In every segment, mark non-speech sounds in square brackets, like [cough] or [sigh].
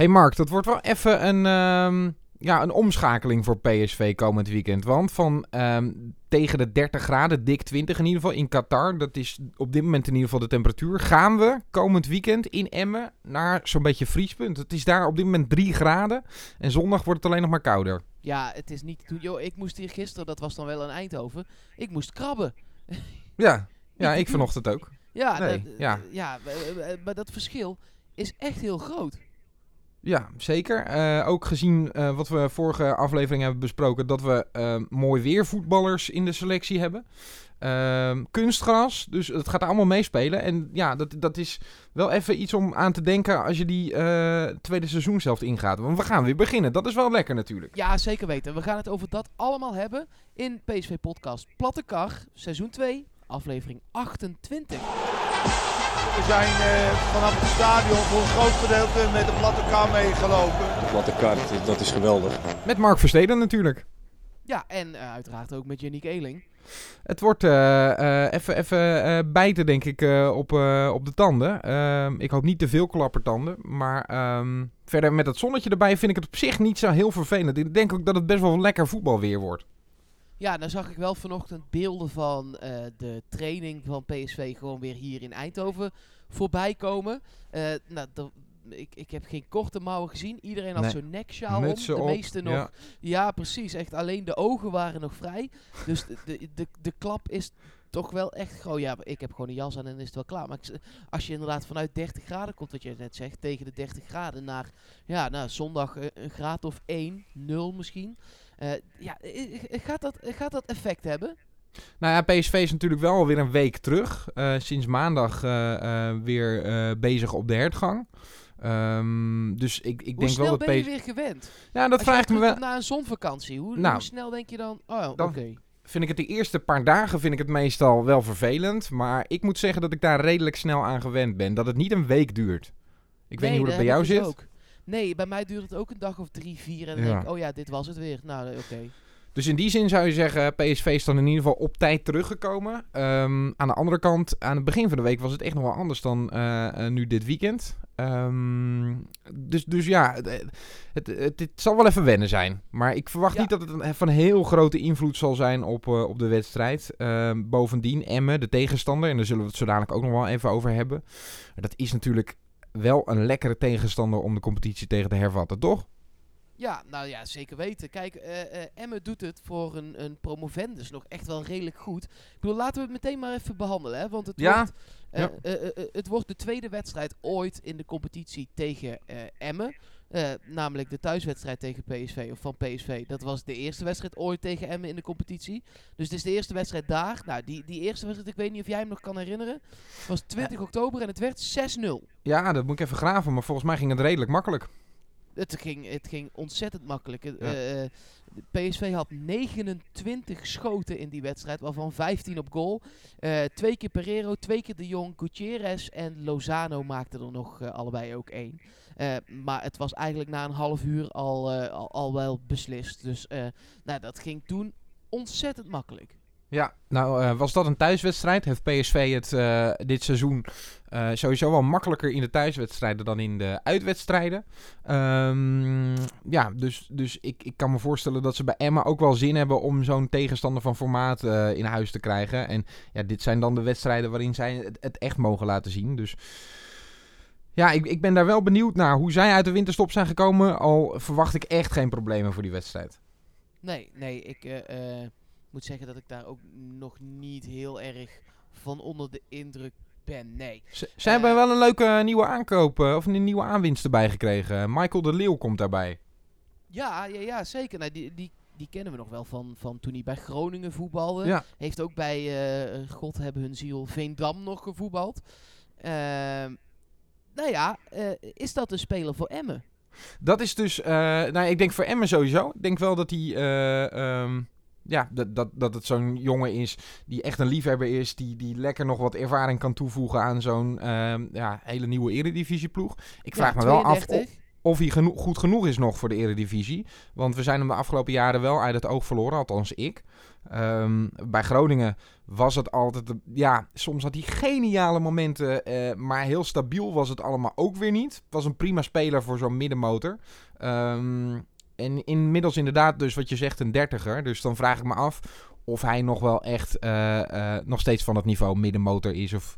Hey Mark, dat wordt wel even een, ehm, ja, een omschakeling voor PSV komend weekend. Want van ehm, tegen de 30 graden, dik 20 in ieder geval, in Qatar, dat is op dit moment in ieder geval de temperatuur, gaan we komend weekend in Emmen naar zo'n beetje vriespunt. Het is daar op dit moment 3 graden en zondag wordt het alleen nog maar kouder. Ja, het is niet. Yo, ik moest hier gisteren, dat was dan wel in Eindhoven, ik moest krabben. [laughs] Ja, ja ik te vanochtend ook. Ja, Nee, dat, ja. ja maar dat verschil is echt heel groot. Ja, zeker. Eh, ook gezien eh, wat we vorige aflevering hebben besproken, dat we eh, mooi weer voetballers in de selectie hebben. Ehm, kunstgras, dus het gaat allemaal meespelen. En ja, dat, dat is wel even iets om aan te denken als je die tweede seizoen zelf ingaat. Want we gaan weer beginnen, dat is wel lekker natuurlijk. Ja, zeker weten. We gaan het over dat allemaal hebben in PSV Podcast Platte Kar, seizoen 2, aflevering 28. We zijn eh, vanaf het stadion voor een groot gedeelte met de platte kar meegelopen. Platte kaart, dat is geweldig. Met Mark Versteden natuurlijk. Ja, en eh, uiteraard ook met Yannick Eeling. Het wordt eh, eh, even even eh, bijten, denk ik, eh, op, eh, op de tanden. Ehm, ik hoop niet te veel klappertanden. Maar ehm, verder met het zonnetje erbij vind ik het op zich niet zo heel vervelend. Ik denk ook dat het best wel lekker voetbalweer wordt. Ja, dan zag ik wel vanochtend beelden van eh, de training van PSV gewoon weer hier in Eindhoven voorbij komen. Eh, nou, ik, ik heb geen korte mouwen gezien. Iedereen had Nee. zo'n neksjaal om. De op, meeste nog. ja. Ja. precies. Echt alleen de ogen waren nog vrij. Dus de, de, de, de klap is toch wel echt gewoon... Ja, ik heb gewoon een jas aan en is het wel klaar. Maar ik als je inderdaad vanuit 30 graden komt, wat je net zegt, tegen de 30 graden naar... Ja, nou, zondag eh, een graad of 1, 0 misschien. Eh, ja, eh, eh, gaat dat, gaat dat effect hebben? Nou ja, PSV is natuurlijk wel weer een week terug. Sinds maandag weer bezig op de hertgang. Ehm, dus ik, ik Hoe denk wel dat ben je PSV... weer gewend? Ja, dat Als je vraag ik me wel. na een zonvakantie, hoe, Nou, hoe snel denk je dan... Oh, oké. dan- Vind ik het de eerste paar dagen vind ik het meestal wel vervelend. Maar ik moet zeggen dat ik daar redelijk snel aan gewend ben. Dat het niet een week duurt. Ik weet niet hoe dat bij jou zit. Ook. Nee, bij mij duurt het ook een dag of drie, vier. En dan Ja. denk ik, oh ja, dit was het weer. Nou, eh, oké. Dus in die zin zou je zeggen, PSV is dan in ieder geval op tijd teruggekomen. Ehm, aan de andere kant, aan het begin van de week was het echt nog wel anders dan eh, eh, nu dit weekend. Ehm, dus, dus ja, het, het, het, het zal wel even wennen zijn. Maar ik verwacht Ja. niet dat het een, van heel grote invloed zal zijn op, eh, op de wedstrijd. Ehm, bovendien, Emmen, de tegenstander, en daar zullen we het zo dadelijk ook nog wel even over hebben. Dat is natuurlijk wel een lekkere tegenstander om de competitie tegen te hervatten, toch? Ja, nou ja, zeker weten. Kijk, eh eh Emmen doet het voor een, een promovendus nog echt wel redelijk goed. Ik bedoel, laten we het meteen maar even behandelen. Hè? Want het, Ja, wordt, eh, ja. eh, eh, eh, het wordt de tweede wedstrijd ooit in de competitie tegen eh, Emmen. Eh, namelijk de thuiswedstrijd tegen PSV, of van PSV. Dat was de eerste wedstrijd ooit tegen Emmen in de competitie. Dus het is de eerste wedstrijd daar. Nou, die, die eerste wedstrijd, ik weet niet of jij hem nog kan herinneren. was 20 oktober en het werd 6-0. Ja, dat moet ik even graven, maar volgens mij ging het redelijk makkelijk. Het ging, het ging ontzettend makkelijk. Ja. eh, eh, PSV had 29 schoten in die wedstrijd, waarvan 15 op goal. Twee keer Pereiro, twee keer De Jong, Gutierrez en Lozano maakten er nog allebei ook één. Eh, maar het was eigenlijk na een half uur al, eh, al, al wel beslist. Dus eh, nou, dat ging toen ontzettend makkelijk. Ja, nou was dat een thuiswedstrijd? Heeft PSV het dit seizoen sowieso wel makkelijker in de thuiswedstrijden dan in de uitwedstrijden. Ehm, ja, dus, dus ik, ik kan me voorstellen dat ze bij Emma ook wel zin hebben om zo'n tegenstander van formaat in huis te krijgen. En ja, dit zijn dan de wedstrijden waarin zij het echt mogen laten zien. Dus ja, ik, ik ben daar wel benieuwd naar hoe zij uit de winterstop zijn gekomen. Al verwacht ik echt geen problemen voor die wedstrijd. Nee, nee, ik eh, eh, moet zeggen dat ik daar ook nog niet heel erg van onder de indruk ben. Nee. Ze, ze hebben wel een leuke nieuwe aankoop eh, of een nieuwe aanwinst erbij gekregen. Michael de Leeuw komt daarbij. Ja, ja, ja zeker. Nou, die, die, die kennen we nog wel van, van toen hij bij Groningen voetbalde. Ja. Heeft ook bij eh, God hebben hun ziel Veendam nog gevoetbald. Nou ja, eh, is dat een speler voor Emmen? Dat is dus, eh, nou, ik denk voor Emmen sowieso. Ik denk wel dat hij, eh, ehm, ja, dat, dat, dat het zo'n jongen is die echt een liefhebber is. Die, die lekker nog wat ervaring kan toevoegen aan zo'n ehm, ja, hele nieuwe eredivisieploeg. Ik vraag Ja, me wel af. 32. Of hij goed genoeg is nog voor de Eredivisie. Want we zijn hem de afgelopen jaren wel uit het oog verloren, althans ik. Ehm, bij Groningen was het altijd... Ja, soms had hij geniale momenten, eh, maar heel stabiel was het allemaal ook weer niet. Was een prima speler voor zo'n middenmotor. Ehm, en inmiddels inderdaad dus wat je zegt een dertiger. Dus dan vraag ik me af of hij nog wel echt eh, eh, nog steeds van het niveau middenmotor is. Of,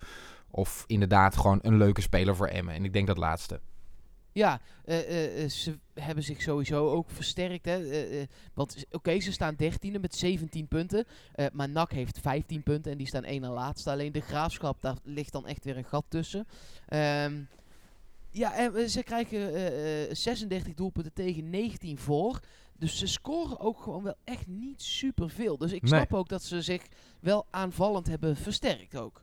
of inderdaad gewoon een leuke speler voor Emmen. En ik denk dat laatste. Ja, eh, eh, eh, ze hebben zich sowieso ook versterkt. Hè? want oké, ze staan dertiende met 17 punten. maar NAC heeft 15 punten en die staan één na laatste. Alleen de graafschap, daar ligt dan echt weer een gat tussen. Ehm, ja, en ze krijgen eh, eh, 36 doelpunten tegen 19 voor. Dus ze scoren ook gewoon wel echt niet super veel. Dus ik Nee. snap ook dat ze zich wel aanvallend hebben versterkt ook.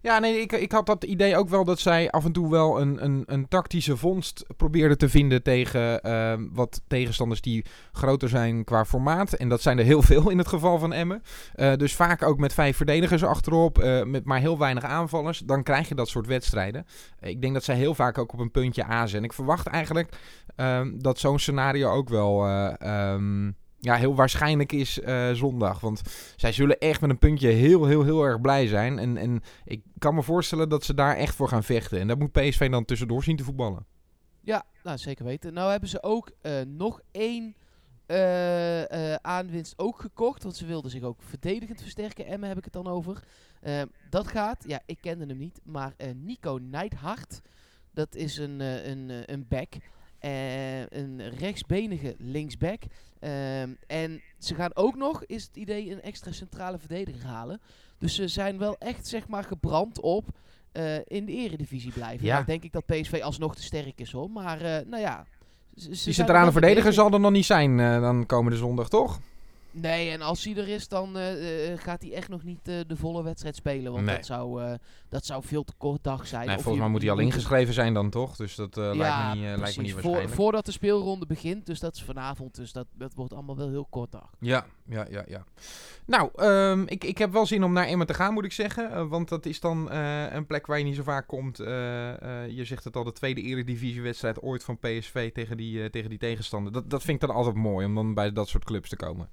Ja, nee, ik, ik had dat idee ook wel dat zij af en toe wel een, een, een tactische vondst probeerden te vinden tegen ehm, wat tegenstanders die groter zijn qua formaat. En dat zijn er heel [laughs] veel in het geval van Emmen. Eh, dus vaak ook met vijf verdedigers achterop, eh, met maar heel weinig aanvallers. Dan krijg je dat soort wedstrijden. Eh, ik denk dat zij heel vaak ook op een puntje A zijn. Ik verwacht eigenlijk ehm, dat zo'n scenario ook wel eh, ehm, ja, heel waarschijnlijk is eh, zondag. Want zij zullen echt met een puntje heel, heel, heel erg blij zijn. En, en ik kan me voorstellen dat ze daar echt voor gaan vechten. En dat moet PSV dan tussendoor zien te voetballen. Ja, nou zeker weten. Nou hebben ze ook eh, nog één eh, aanwinst ook gekocht. Want ze wilden zich ook verdedigend versterken. Emmen heb ik het dan over. Dat gaat, ja, ik kende hem niet. Maar Nico Neidhart, dat is een, een, een back. Eh, een rechtsbenige linksback. Ehm, en ze gaan ook nog, is het idee, een extra centrale verdediger halen. Dus ze zijn wel echt, zeg maar, gebrand op eh, in de eredivisie blijven. Ja. Nou denk ik dat PSV alsnog te sterk is hoor. Maar eh, nou ja. ze- ze Die centrale verdediger zal er nog niet zijn dan komende zondag, toch? Nee, en als hij er is, dan eh, eh, gaat hij echt nog niet eh, de volle wedstrijd spelen. Want Nee. dat, zou, eh, dat zou veel te kort dag zijn. Nee, Of volgens mij moet hij al ingeschreven zijn dan, toch? Dus dat eh, lijkt, me niet, eh, lijkt me niet Voor- voordat de speelronde begint. Dus dat is vanavond. Dus dat, dat wordt allemaal wel heel kort dag. Ja, ja, ja, ja. Nou, ehm, ik, ik heb wel zin om naar Emmen te gaan, moet ik zeggen. Eh, want dat is dan eh, een plek waar je niet zo vaak komt. Eh, eh, je zegt het al, de tweede eredivisiewedstrijd ooit van PSV tegen die, eh, tegen die tegenstander. Dat, dat vind ik dan altijd mooi, om dan bij dat soort clubs te komen.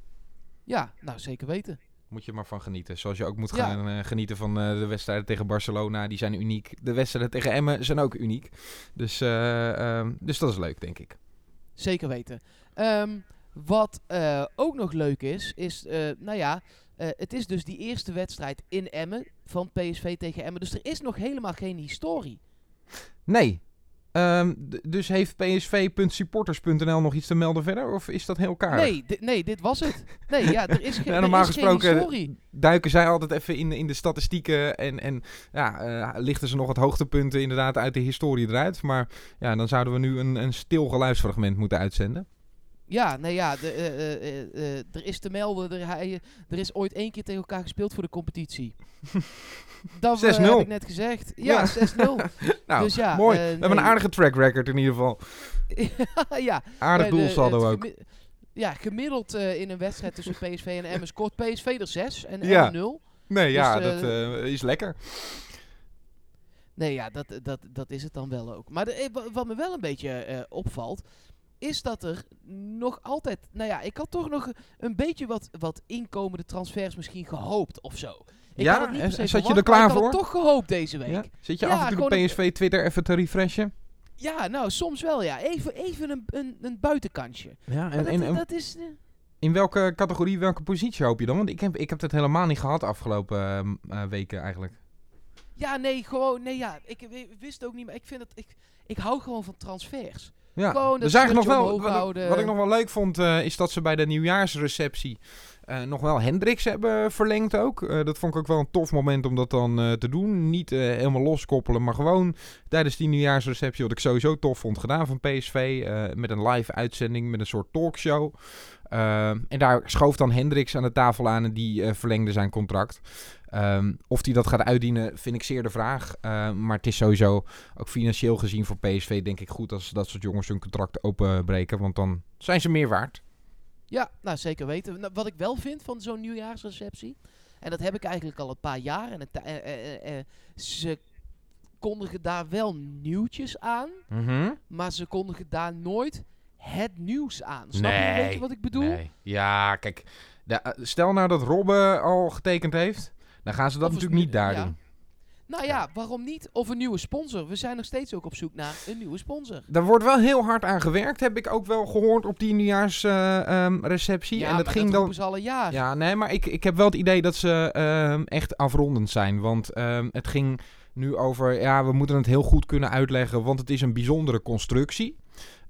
Ja, nou zeker weten. Moet je maar van genieten. Zoals je ook moet Ja. gaan eh, genieten van eh, de wedstrijden tegen Barcelona. Die zijn uniek. De wedstrijden tegen Emmen zijn ook uniek. Dus, eh, ehm, dus dat is leuk, denk ik. Zeker weten. Ehm, wat ook nog leuk is, is, nou ja, het is dus die eerste wedstrijd in Emmen van PSV tegen Emmen. Dus er is nog helemaal geen historie. Nee. Ehm, dus heeft psv.supporters.nl nog iets te melden verder? Of is dat heel karig? Nee, nee, dit was het. Nee, ja, er is, [laughs] ge- er normaal is gesproken- geen historie. duiken zij altijd even in, in de statistieken en, en ja, eh, lichten ze nog wat hoogtepunten inderdaad uit de historie eruit. Maar ja, dan zouden we nu een, een stil geluidsfragment moeten uitzenden. Ja, nee, ja, de, eh, eh, eh, er is te melden, er, hij, er is ooit één keer tegen elkaar gespeeld voor de competitie. [laughs] Dat 6-0. heb ik net gezegd. Ja, Ja. 6-0. [laughs] Nou, Dus ja, mooi. we hebben een aardige track record in ieder geval. [laughs] ja, Aardig doelsaldo ook. Ja, gemiddeld in een wedstrijd tussen PSV en Emmen scoort PSV er 6 en Ja. Emmen 0. Nee, ja, Dus, dat is lekker. Nee, ja, dat, dat, dat is het dan wel ook. Maar de, wa- wat me wel een beetje opvalt, is dat er nog altijd... Nou ja, ik had toch nog een beetje wat, wat inkomende transfers misschien gehoopt of zo. Ik Ja? had het niet En zat je er klaar maar ik had voor? toch gehoopt deze week. Ja? Ja, Zit je Ja, af en toe een- PSV Twitter even te refreshen? nou, soms wel ja. Even, even een, een, een buitenkantje. Ja, en, dat, en, en dat is... eh, in welke categorie, welke positie hoop je dan? Want ik heb, ik heb het helemaal niet gehad afgelopen ehm, eh, weken eigenlijk. Ja, nee, gewoon... Nee, ja, ik wi- wist ook niet, maar ik vind het... Ik, ik hou gewoon van transfers. Ja, Gewoon dat dus nog wel, wat, ik- houden. wat ik nog wel leuk vond, eh, is dat ze bij de nieuwjaarsreceptie eh, nog wel Hendricks hebben verlengd ook. Eh, dat vond ik ook wel een tof moment om dat dan te doen. Niet helemaal loskoppelen, maar gewoon tijdens die nieuwjaarsreceptie, wat ik sowieso tof vond gedaan van PSV. met een live uitzending, met een soort talkshow. Eh, en daar schoof dan Hendricks aan de tafel aan en die eh, verlengde zijn contract. Ehm, of hij dat gaat uitdienen, vind ik zeer de vraag. Eh, maar het is sowieso ook financieel gezien voor PSV denk ik goed als dat soort jongens hun contract openbreken. Want dan zijn ze meer waard. Ja, nou zeker weten. Nou, wat ik wel vind van zo'n nieuwjaarsreceptie, en dat heb ik eigenlijk al een paar jaar, en het, eh, eh, eh, eh, ze kondigen daar wel nieuwtjes aan, Mhm. maar ze kondigen daar nooit het nieuws aan. Snap je een Nee, beetje wat ik bedoel? Nee. Ja, kijk. de- eh, stel nou dat Robben al getekend heeft. Dan gaan ze dat Of natuurlijk niet daar ja. doen. Nou ja, waarom niet? Of een nieuwe sponsor. We zijn nog steeds ook op zoek naar een nieuwe sponsor. Daar wordt wel heel hard aan gewerkt, heb ik ook wel gehoord op die nieuwjaarsreceptie. Ja, en dat ging dat dan. al een jaar. Ja, nee, maar ik, ik heb wel het idee dat ze ehm, echt afrondend zijn. Want ehm, het ging nu over, ja, we moeten het heel goed kunnen uitleggen, want het is een bijzondere constructie.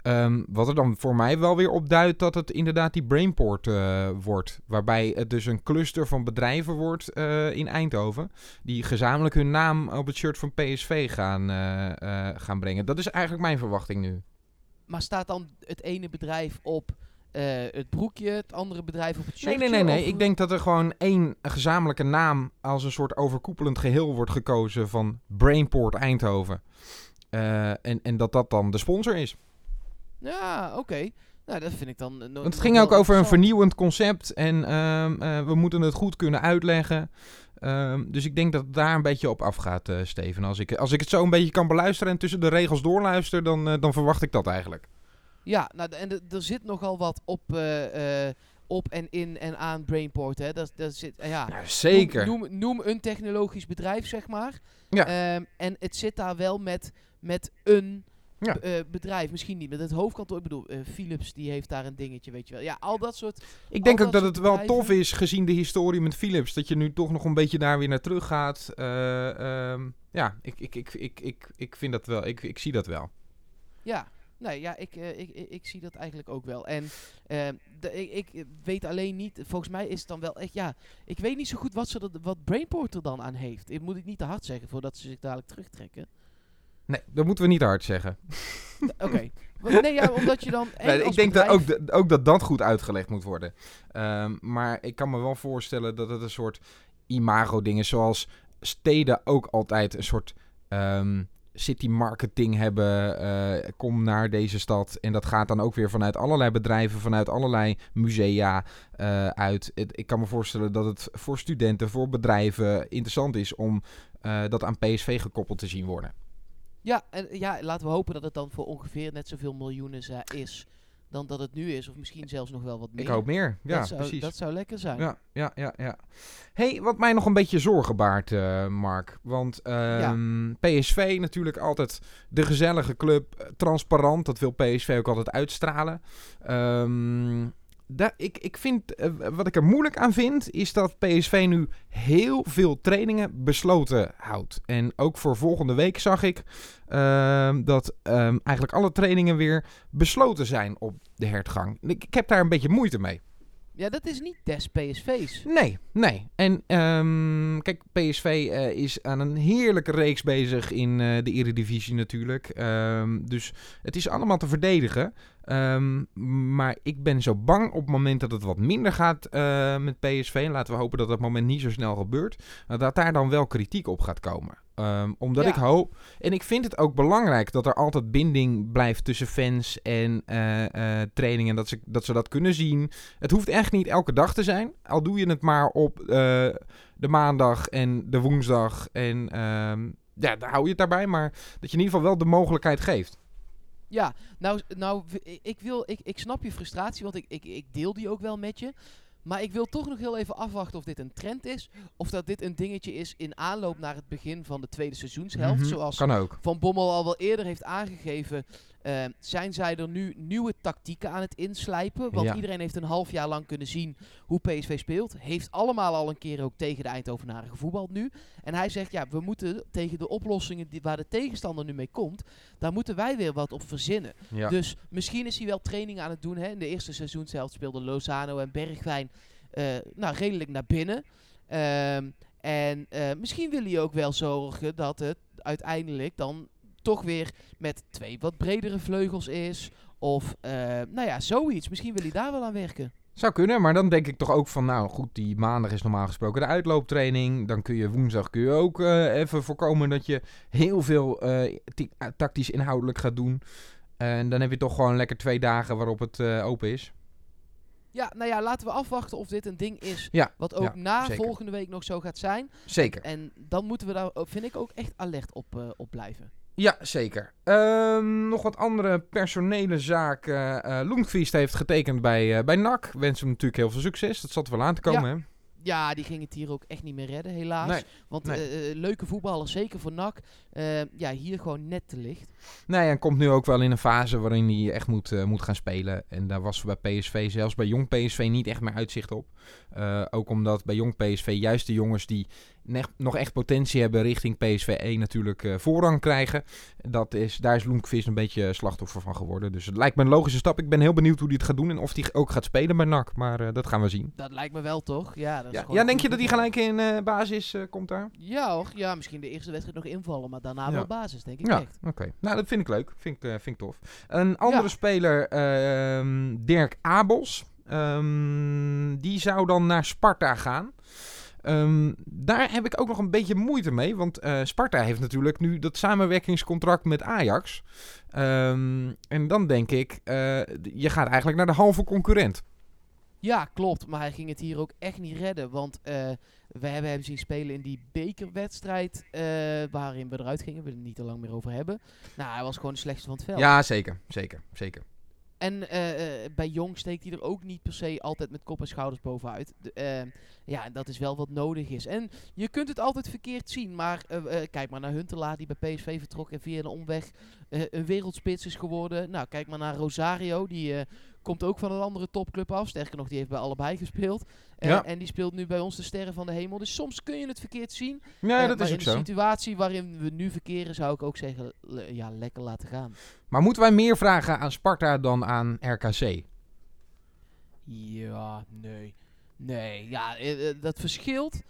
Ehm, wat er dan voor mij wel weer op duidt dat het inderdaad die Brainport eh, wordt. Waarbij het dus een cluster van bedrijven wordt eh, in Eindhoven. Die gezamenlijk hun naam op het shirt van PSV gaan, eh, gaan brengen. Dat is eigenlijk mijn verwachting nu. Maar staat dan het ene bedrijf op het broekje, het andere bedrijf op het Nee, shirtje? nee, nee, nee. of- Ik denk dat er gewoon één gezamenlijke naam als een soort overkoepelend geheel wordt gekozen van Brainport Eindhoven. En, en dat dat dan de sponsor is. Ja, oké. Nou, dat vind ik dan... eh, no- Want het ging ook over een vernieuwend concept en ehm, eh, we moeten het goed kunnen uitleggen. Ehm, dus ik denk dat het daar een beetje op afgaat, eh Steven. Als ik, als ik het zo een beetje kan beluisteren en tussen de regels doorluister, dan, dan verwacht ik dat eigenlijk. Ja, nou, en er zit nogal wat op, op en in en aan Brainport, hè. Dat, dat zit, ja. Nou, zeker. Noem, noem, noem een technologisch bedrijf, zeg maar. Ja. Ehm, en het zit daar wel met, met een Ja. eh, bedrijf. Misschien niet met het hoofdkantoor. Ik bedoel, eh, Philips die heeft daar een dingetje, weet je wel. Ja, al dat soort... Ik denk ook dat dat het wel tof is, gezien de historie met Philips, dat je nu toch nog een beetje daar weer naar terug gaat. Eh, ehm, ja, ik, ik, ik, ik, ik, ik vind dat wel. Ik, ik zie dat wel. Ja, nee, ja, ik, ik, ik, ik zie dat eigenlijk ook wel. En de, ik, ik weet alleen niet, volgens mij is het dan wel echt, ja, ik weet niet zo goed wat, ze er, wat Brainport er dan aan heeft. Ik moet ik niet te hard zeggen voordat ze zich dadelijk terugtrekken. Nee, dat moeten we niet hard zeggen. [laughs] Oké. Nee, ja, omdat je dan. Nee, ik denk dat ook, de- ook dat dat goed uitgelegd moet worden. Ehm, maar ik kan me wel voorstellen dat het een soort imago-ding is. Zoals steden ook altijd een soort ehm, city marketing hebben. eh, kom naar deze stad. En dat gaat dan ook weer vanuit allerlei bedrijven, vanuit allerlei musea eh, uit. Het- ik kan me voorstellen dat het voor studenten, voor bedrijven interessant is om eh, dat aan PSV gekoppeld te zien worden. Ja, en ja, laten we hopen dat het dan voor ongeveer net zoveel miljoenen za- is dan dat het nu is. Of misschien zelfs nog wel wat meer. Ik hoop meer. Ja, dat zou, precies. Dat zou lekker zijn. Ja, ja, ja, ja. hey, wat mij nog een beetje zorgen baart, eh, Mark. Want ehm, PSV natuurlijk altijd de gezellige club. eh, Transparant, dat wil PSV ook altijd uitstralen. Ehm, ik, ik vind, eh, wat ik er moeilijk aan vind, is dat PSV nu heel veel trainingen besloten houdt. En ook voor volgende week zag ik ehm, dat ehm, eigenlijk alle trainingen weer besloten zijn op de hertgang. Ik heb daar een beetje moeite mee. Ja, dat is niet des PSV's. Nee, nee. En ehm, kijk, PSV eh, is aan een heerlijke reeks bezig in eh, de Eredivisie natuurlijk. Ehm, dus het is allemaal te verdedigen. Ehm, maar ik ben zo bang op het moment dat het wat minder gaat eh, met PSV. En laten we hopen dat dat moment niet zo snel gebeurt. dat daar dan wel kritiek op gaat komen. Ehm, omdat Ja. ik hoop. En ik vind het ook belangrijk dat er altijd binding blijft tussen fans en eh, eh, trainingen. Dat ze, dat ze dat kunnen zien. Het hoeft echt niet elke dag te zijn. Al doe je het maar op eh, de maandag en de woensdag. En ehm, ja, daar hou je het daarbij. Maar dat je in ieder geval wel de mogelijkheid geeft. Ja, nou, nou ik, wil, ik, ik snap je frustratie, want ik, ik, ik deel die ook wel met je. Maar ik wil toch nog heel even afwachten of dit een trend is. Of dat dit een dingetje is in aanloop naar het begin van de tweede seizoenshelft. Mhm, Zoals. Van Bommel al wel eerder heeft aangegeven, eh, zijn zij er nu nieuwe tactieken aan het inslijpen. Want Ja. iedereen heeft een half jaar lang kunnen zien hoe PSV speelt. Heeft allemaal al een keer ook tegen de Eindhovenaren gevoetbald nu. En hij zegt, ja, we moeten tegen de oplossingen die, waar de tegenstander nu mee komt, daar moeten wij weer wat op verzinnen. Ja. Dus misschien is hij wel training aan het doen. Hè. In de eerste seizoenshelft speelden Lozano en Bergwijn eh, nou, redelijk naar binnen. Ehm, en eh, misschien wil hij ook wel zorgen dat het uiteindelijk dan toch weer met twee wat bredere vleugels is. Of eh, nou ja, zoiets. Misschien wil hij daar wel aan werken. Zou kunnen, maar dan denk ik toch ook van, nou goed, die maandag is normaal gesproken de uitlooptraining. Dan kun je woensdag kun je ook eh, even voorkomen dat je heel veel eh, ti- tactisch inhoudelijk gaat doen. En dan heb je toch gewoon lekker twee dagen waarop het open is. Ja, nou ja, laten we afwachten of dit een ding is Ja, wat ook ja, na zeker. volgende week nog zo gaat zijn. Zeker. En dan moeten we daar, ook- vind ik, ook echt alert op, eh, op blijven. Ja, zeker. Ehm, nog wat andere personele zaken. Loenquist heeft getekend bij, eh bij NAC. Wens hem natuurlijk heel veel succes. Dat zat er wel aan te komen, hè? Ja, die ging het hier ook echt niet meer redden, helaas. Nee, Want nee. eh, leuke voetballers, zeker voor NAC. ja, hier gewoon net te licht. Nee, en komt nu ook wel in een fase waarin hij echt moet, moet gaan spelen. En daar was bij PSV, zelfs bij jong PSV, niet echt meer uitzicht op. Ook omdat bij jong PSV juist de jongens die nog echt potentie hebben richting PSV 1 natuurlijk eh, voorrang krijgen. Dat is, daar is Loenquist een beetje slachtoffer van geworden. Dus het lijkt me een logische stap. Ik ben heel benieuwd hoe hij het gaat doen en of hij ook gaat spelen bij NAC. Maar eh, dat gaan we zien. Dat lijkt me wel, toch? Ja, dat is Ja, denk je dat hij gelijk in eh, basis komt daar? Ja hoor, ja, misschien de eerste wedstrijd nog invallen, maar daarna Ja. wel basis, denk ik Ja, echt. oké. Nou, dat vind ik leuk. Vind ik, vind ik tof. Een andere speler, ehm, Dirk Abels. Ehm, die zou dan naar Sparta gaan. Ehm, daar heb ik ook nog een beetje moeite mee. Want eh, Sparta heeft natuurlijk nu dat samenwerkingscontract met Ajax. Ehm, en dan denk ik, eh, je gaat eigenlijk naar de halve concurrent. Ja, klopt. Maar hij ging het hier ook echt niet redden. Want eh, we hebben hem zien spelen in die bekerwedstrijd. waarin we eruit gingen. We er niet te lang meer over hebben. Nou, hij was gewoon de slechtste van het veld. Ja, zeker. Zeker. Zeker. En eh, eh, bij Jong steekt hij er ook niet per se altijd met kop en schouders bovenuit. De, eh, ja, dat is wel wat nodig is. En je kunt het altijd verkeerd zien. Maar kijk maar naar Huntelaar die bij PSV vertrok en via een omweg een wereldspits is geworden. Nou, kijk maar naar Rosario. Die komt ook van een andere topclub af. Sterker nog, die heeft bij allebei gespeeld. Eh, Ja. En die speelt nu bij ons de Sterren van de Hemel. Dus soms kun je het verkeerd zien. Ja, Eh, dat is in ook de zo. situatie waarin we nu verkeren, zou ik ook zeggen, le- ja, lekker laten gaan. Maar moeten wij meer vragen aan Sparta dan aan RKC? Ja, nee. Nee, ja, eh, dat verschilt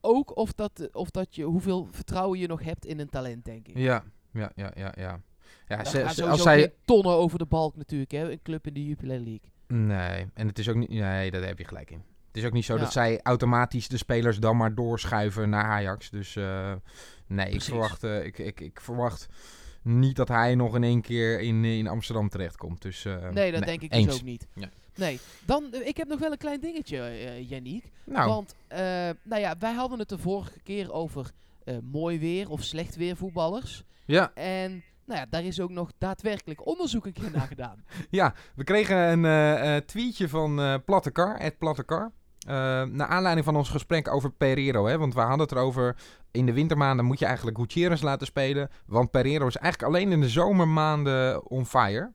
ook of dat, of dat je, hoeveel vertrouwen je nog hebt in een talent, denk ik. Ja, ja, ja, ja. ja. Ja ze- als zij, tonnen over de balk natuurlijk, hè. Een club in de Jupiler League. Nee, en het is ook niet. Nee, daar heb je gelijk in. Het is ook niet zo Ja. dat zij automatisch de spelers dan maar doorschuiven naar Ajax. Dus eh, nee, ik verwacht, eh, ik, ik, ik verwacht niet dat hij nog in één keer in, in Amsterdam terechtkomt. Dus, eh, nee, dat denk ik eens. dus ook niet. Ja. Nee, dan, ik heb nog wel een klein dingetje, Yannick. Nou, Want, nou ja, wij hadden het de vorige keer over mooi weer of slecht weer voetballers. ja, En, nou ja, daar is ook nog daadwerkelijk onderzoek een keer naar [laughs] gedaan. ja, we kregen een eh, eh, tweetje van eh Plattekar, Ed Plattekar. Eh, naar aanleiding van ons gesprek over Pereiro. Hè, want we hadden het erover. In de wintermaanden moet je eigenlijk Gutierrez laten spelen. Want Pereiro is eigenlijk alleen in de zomermaanden on fire.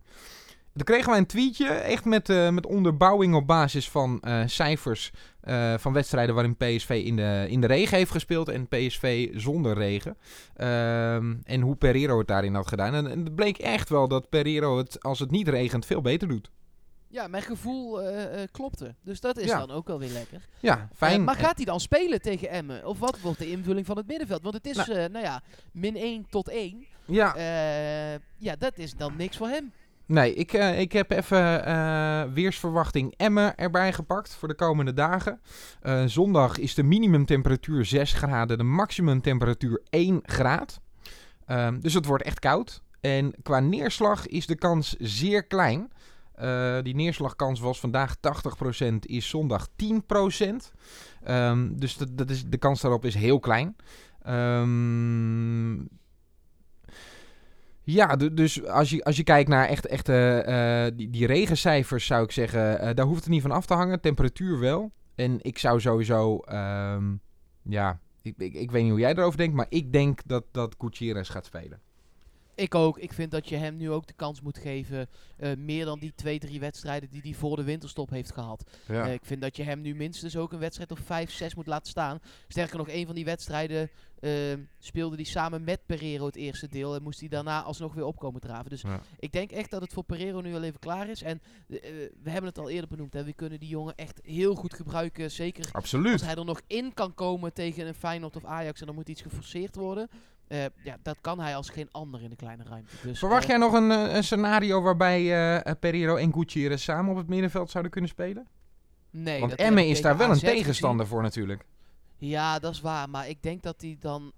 Toen kregen wij een tweetje, echt met, met onderbouwing op basis van cijfers eh, van wedstrijden waarin PSV in de, in de regen heeft gespeeld en PSV zonder regen. Ehm, en hoe Pereiro het daarin had gedaan. En, en het bleek echt wel dat Pereiro het, als het niet regent, veel beter doet. Ja, mijn gevoel eh, klopte. Dus dat is Ja. dan ook wel weer lekker. Ja, fijn. Maar gaat hij dan spelen tegen Emmen? Of wat wordt de invulling van het middenveld? Want het is, Nou. nou, ja, min 1 tot 1. ja, ja, dat is dan niks voor hem. Nee, ik, eh, ik heb even eh, weersverwachting Emmen erbij gepakt voor de komende dagen. Eh, zondag is de minimumtemperatuur 6 graden, de maximumtemperatuur 1 graad. Ehm, dus het wordt echt koud. En qua neerslag is de kans zeer klein. Die neerslagkans was vandaag 80%, is zondag 10%. Ehm, dus dat, dat is, de kans daarop is heel klein. Ehm ja, du- dus als je, als je kijkt naar echt, echt eh, die, die regencijfers, zou ik zeggen, eh, daar hoeft het niet van af te hangen. Temperatuur wel. En ik zou sowieso, ehm, ja, ik, ik, ik weet niet hoe jij erover denkt, maar ik denk dat, dat Gutierrez gaat spelen. Ik ook. Ik vind dat je hem nu ook de kans moet geven. eh, meer dan die twee, drie wedstrijden die hij voor de winterstop heeft gehad. Ja. Eh, ik vind dat je hem nu minstens ook een wedstrijd of vijf, zes moet laten staan. Sterker nog, een van die wedstrijden ehm, speelde hij samen met Pereiro het eerste deel. En moest hij daarna alsnog weer opkomen draven. Dus Ja. ik denk echt dat het voor Pereiro nu al even klaar is. En eh, we hebben het al eerder benoemd. Hè. We kunnen die jongen echt heel goed gebruiken. Zeker Absoluut. als hij er nog in kan komen tegen een Feyenoord of Ajax. En dan moet iets geforceerd worden. Eh, ja, dat kan hij als geen ander in de kleine ruimte. Dus, Verwacht eh, jij nog een, eh, een scenario waarbij eh Pereiro en Gutierrez samen op het middenveld zouden kunnen spelen? Nee, Want ik is daar wel een gezien. tegenstander voor natuurlijk. Ja, dat is waar. Maar ik denk dat hij dan,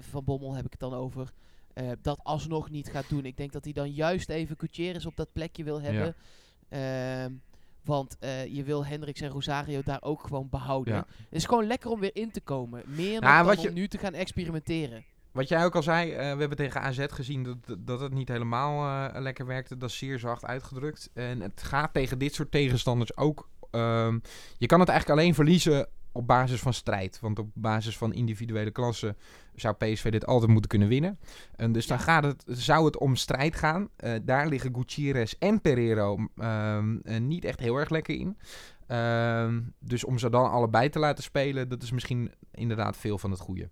Van Bommel heb ik het dan over, dat alsnog niet gaat doen. Ik denk dat hij dan juist even Gutierrez op dat plekje wil hebben. Ehm, Want je wil Hendricks en Rosario daar ook gewoon behouden. Ja. Het is gewoon lekker om weer in te komen. Meer Ja, dan, wat dan je- om nu te gaan experimenteren. Wat jij ook al zei, eh, we hebben tegen AZ gezien dat, dat het niet helemaal eh, lekker werkte. Dat is zeer zacht uitgedrukt. En het gaat tegen dit soort tegenstanders ook. ehm, je kan het eigenlijk alleen verliezen op basis van strijd. Want op basis van individuele klassen zou PSV dit altijd moeten kunnen winnen. En dus dan gaat het, zou het om strijd gaan. Eh, daar liggen Gutierrez en Pereiro ehm, eh, niet echt heel erg lekker in. Ehm, dus om ze dan allebei te laten spelen, dat is misschien inderdaad veel van het goede.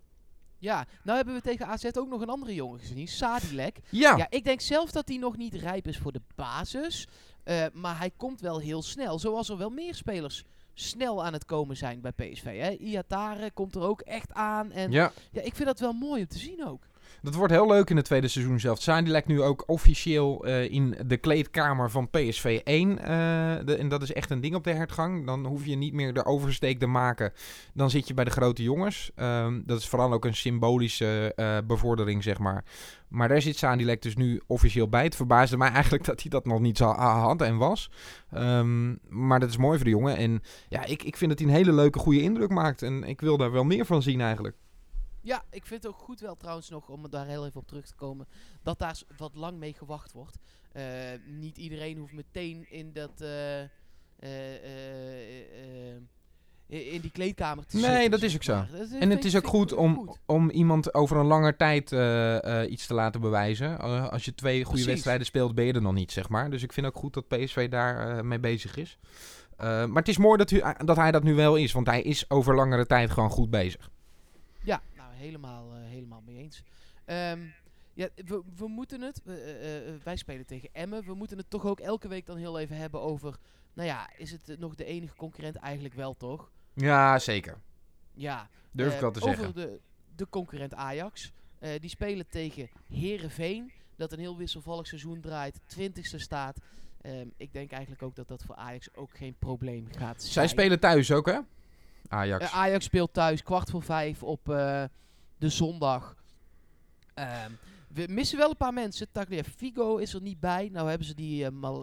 Ja, nou hebben we tegen AZ ook nog een andere jongen gezien. Sadilek. Ja, Ja, ik denk zelf dat hij nog niet rijp is voor de basis. eh, maar hij komt wel heel snel. Zoals er wel meer spelers snel aan het komen zijn bij PSV. Hè. Iatare komt er ook echt aan. En ja. ja. ik vind dat wel mooi om te zien ook. Dat wordt heel leuk in het tweede seizoen zelf. Sadilek nu ook officieel eh, in de kleedkamer van PSV 1. eh, en dat is echt een ding op de hertgang. Dan hoef je niet meer de oversteek te maken. Dan zit je bij de grote jongens. Ehm, dat is vooral ook een symbolische eh, bevordering, zeg maar. Maar daar zit Sadilek dus nu officieel bij. Het verbaasde mij eigenlijk dat hij dat nog niet zo had en was. Ehm, maar dat is mooi voor de jongen. En ja, ik, ik vind dat hij een hele leuke, goede indruk maakt. En ik wil daar wel meer van zien eigenlijk. Ja, ik vind het ook goed wel trouwens nog, om daar heel even op terug te komen, dat daar wat lang mee gewacht wordt. Eh, niet iedereen hoeft meteen in dat... eh, eh, in die kleedkamer te Nee, zitten, dat is ook zo. En het is ook goed om, goed. om iemand over een lange tijd iets te laten bewijzen. Als je twee goede Precies. wedstrijden speelt, ben je er nog niet, zeg maar. Dus ik vind ook goed dat PSV daar mee bezig is. Maar het is mooi dat, u, dat hij dat nu wel is, want hij is over langere tijd gewoon goed bezig. Helemaal, eh, helemaal mee eens. Ehm, ja, we, we moeten het, eh, eh, wij spelen tegen Emmen, we moeten het toch ook elke week dan heel even hebben over, nou ja, is het nog de enige concurrent eigenlijk wel toch? Ja, zeker. Ja. Durf ik wel te over zeggen. de, de concurrent Ajax. Die spelen tegen Herenveen, dat een heel wisselvallig seizoen draait, 20ste staat. Ehm, ik denk eigenlijk ook dat dat voor Ajax ook geen probleem gaat zijn. Zij spelen thuis ook, hè? Ajax. Eh, Ajax speelt thuis, kwart voor vijf op eh, de zondag. Ehm, we missen wel een paar mensen. Taglier Figo is er niet bij. Nou hebben ze die uh,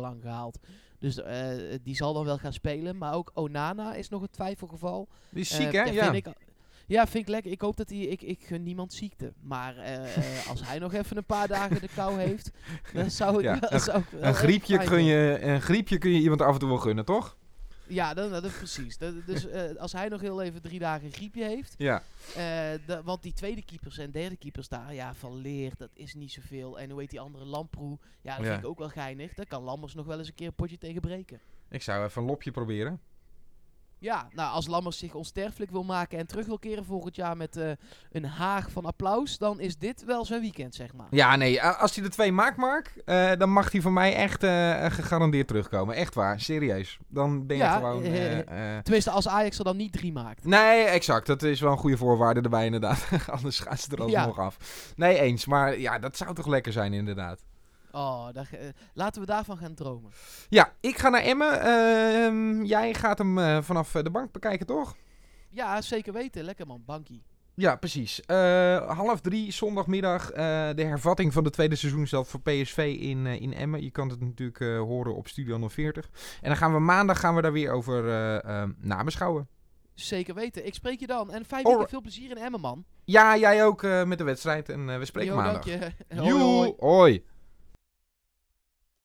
lang gehaald. Dus die zal dan wel gaan spelen. Maar ook Onana is nog een twijfelgeval. Die is ziek, hè? ja. Vind ik, lekker. Ik hoop dat hij... Ik, ik gun niemand ziekte. Maar als hij nog even een paar dagen de kou heeft... Dan zou ik wel... een- zou ik wel Een griepje, kun je, een griepje kun je iemand af en toe wel gunnen, toch? Ja, dat, dat, precies. Dat, dus eh, als hij nog heel even drie dagen een griepje heeft... Ja. eh, de- want die tweede keepers en derde keepers daar, ja, Van Leer, dat is niet zoveel. En hoe heet die andere, Lamproe? Ja, dat Ja. vind ik ook wel geinig. Daar kan Lammers nog wel eens een keer een potje tegen breken. Ik zou even een lopje proberen. Ja, nou, als Lammers zich onsterfelijk wil maken en terug wil keren volgend jaar met eh, een haag van applaus, dan is dit wel zijn weekend, zeg maar. Ja, nee, als hij de twee maakt, Mark, eh, dan mag hij van mij echt eh, gegarandeerd terugkomen. Echt waar, serieus. Dan ben je gewoon... Tenminste, als Ajax er dan niet drie maakt. Nee, exact. Dat is wel een goede voorwaarde erbij, inderdaad. [laughs] Anders gaan ze er Ja. alsnog af. Nee, eens. Maar ja, dat zou toch lekker zijn, inderdaad. Oh, daar, eh, laten we daarvan gaan dromen. Ja, ik ga naar Emmen. Ehm, jij gaat hem eh, vanaf eh, de bank bekijken, toch? Ja, zeker weten. Lekker man, bankie. Ja, precies. Half drie, zondagmiddag, de hervatting van de tweede seizoen zelf voor PSV in, in Emmen. Je kan het natuurlijk horen op Studio 040. En dan gaan we maandag gaan we daar weer over eh, ehm, nabeschouwen. Zeker weten. Ik spreek je dan. En fijn veel plezier in Emmen, man. Ja, jij ook met de wedstrijd. En we spreken Jo, maandag. dank je. [laughs] Hoi, hoi.